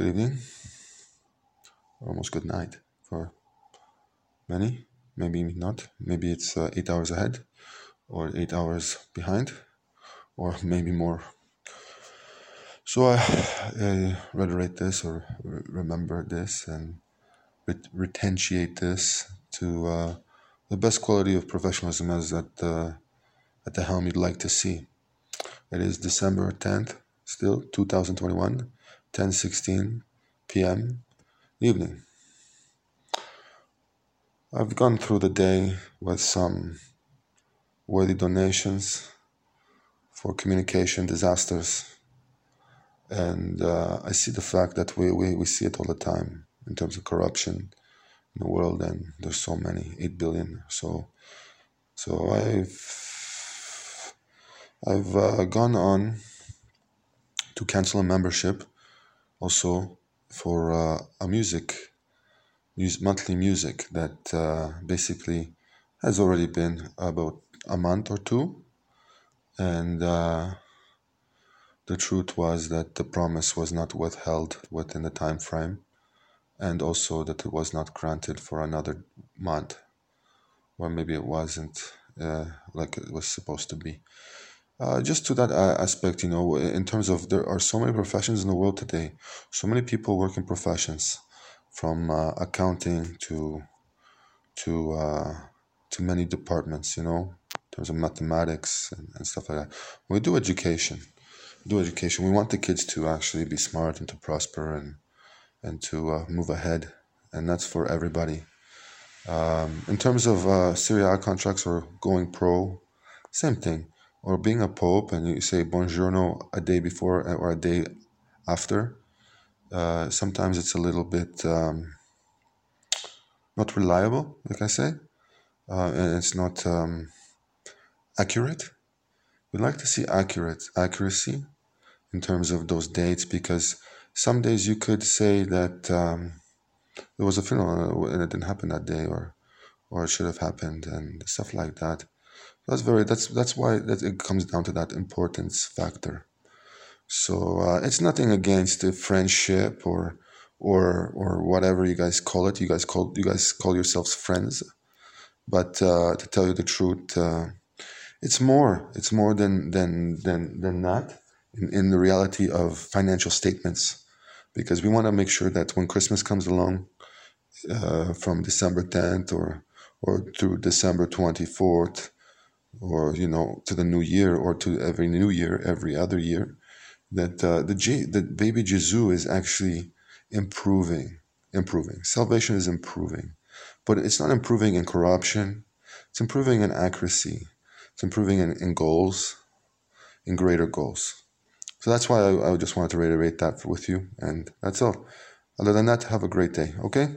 Good evening, almost good night for many. Maybe not. Maybe it's uh, eight hours ahead, or eight hours behind, or maybe more. So I, I reiterate this or remember this and retentiate this to uh, the best quality of professionalism as at the, at the helm you'd like to see. It is December 10th, still 2021, 10:16 p.m. evening. I've gone through the day with some worthy donations for communication disasters. And uh, I see the fact that we, we, we see it all the time in terms of corruption in the world, and there's so many, 8 billion. So, so I've, I've uh, gone on to cancel a membership also for uh, a music monthly music that uh, basically has already been about a month or two. And uh, the truth was that the promise was not withheld within the time frame, and also that it was not granted for another month, or maybe it wasn't uh, like it was supposed to be. Uh, just to that uh, aspect, you know, in terms of there are so many professions in the world today, so many people work in professions from uh, accounting to to uh, to many departments. You know, in terms of mathematics and, and stuff like that. We do education, do education. We want the kids to actually be smart and to prosper and and to uh, move ahead, and that's for everybody. Um, in terms of uh, contracts or going pro, same thing. Or being a pope and you say buongiorno a day before or a day after, uh, sometimes it's a little bit um, not reliable, like I say, uh, and it's not um, accurate. We'd like to see accurate accuracy in terms of those dates because some days you could say that um, there was a funeral and it didn't happen that day, or or it should have happened, and stuff like that. That's very. That's that's why that it comes down to that importance factor. So uh, it's nothing against the friendship or or or whatever you guys call it. You guys call you guys call yourselves friends, but uh, to tell you the truth, uh, it's more. It's more than than than than that. In, in the reality of financial statements, because we want to make sure that when Christmas comes along, uh, from December tenth or or to December twenty fourth, or you know to the new year or to every new year, every other year that uh, the J- the baby Jesus is actually improving, improving. Salvation is improving, but it's not improving in corruption. It's improving in accuracy. It's improving in, in goals, in greater goals. So that's why I, I just wanted to reiterate that with you, and that's all. Other than that, have a great day. Okay.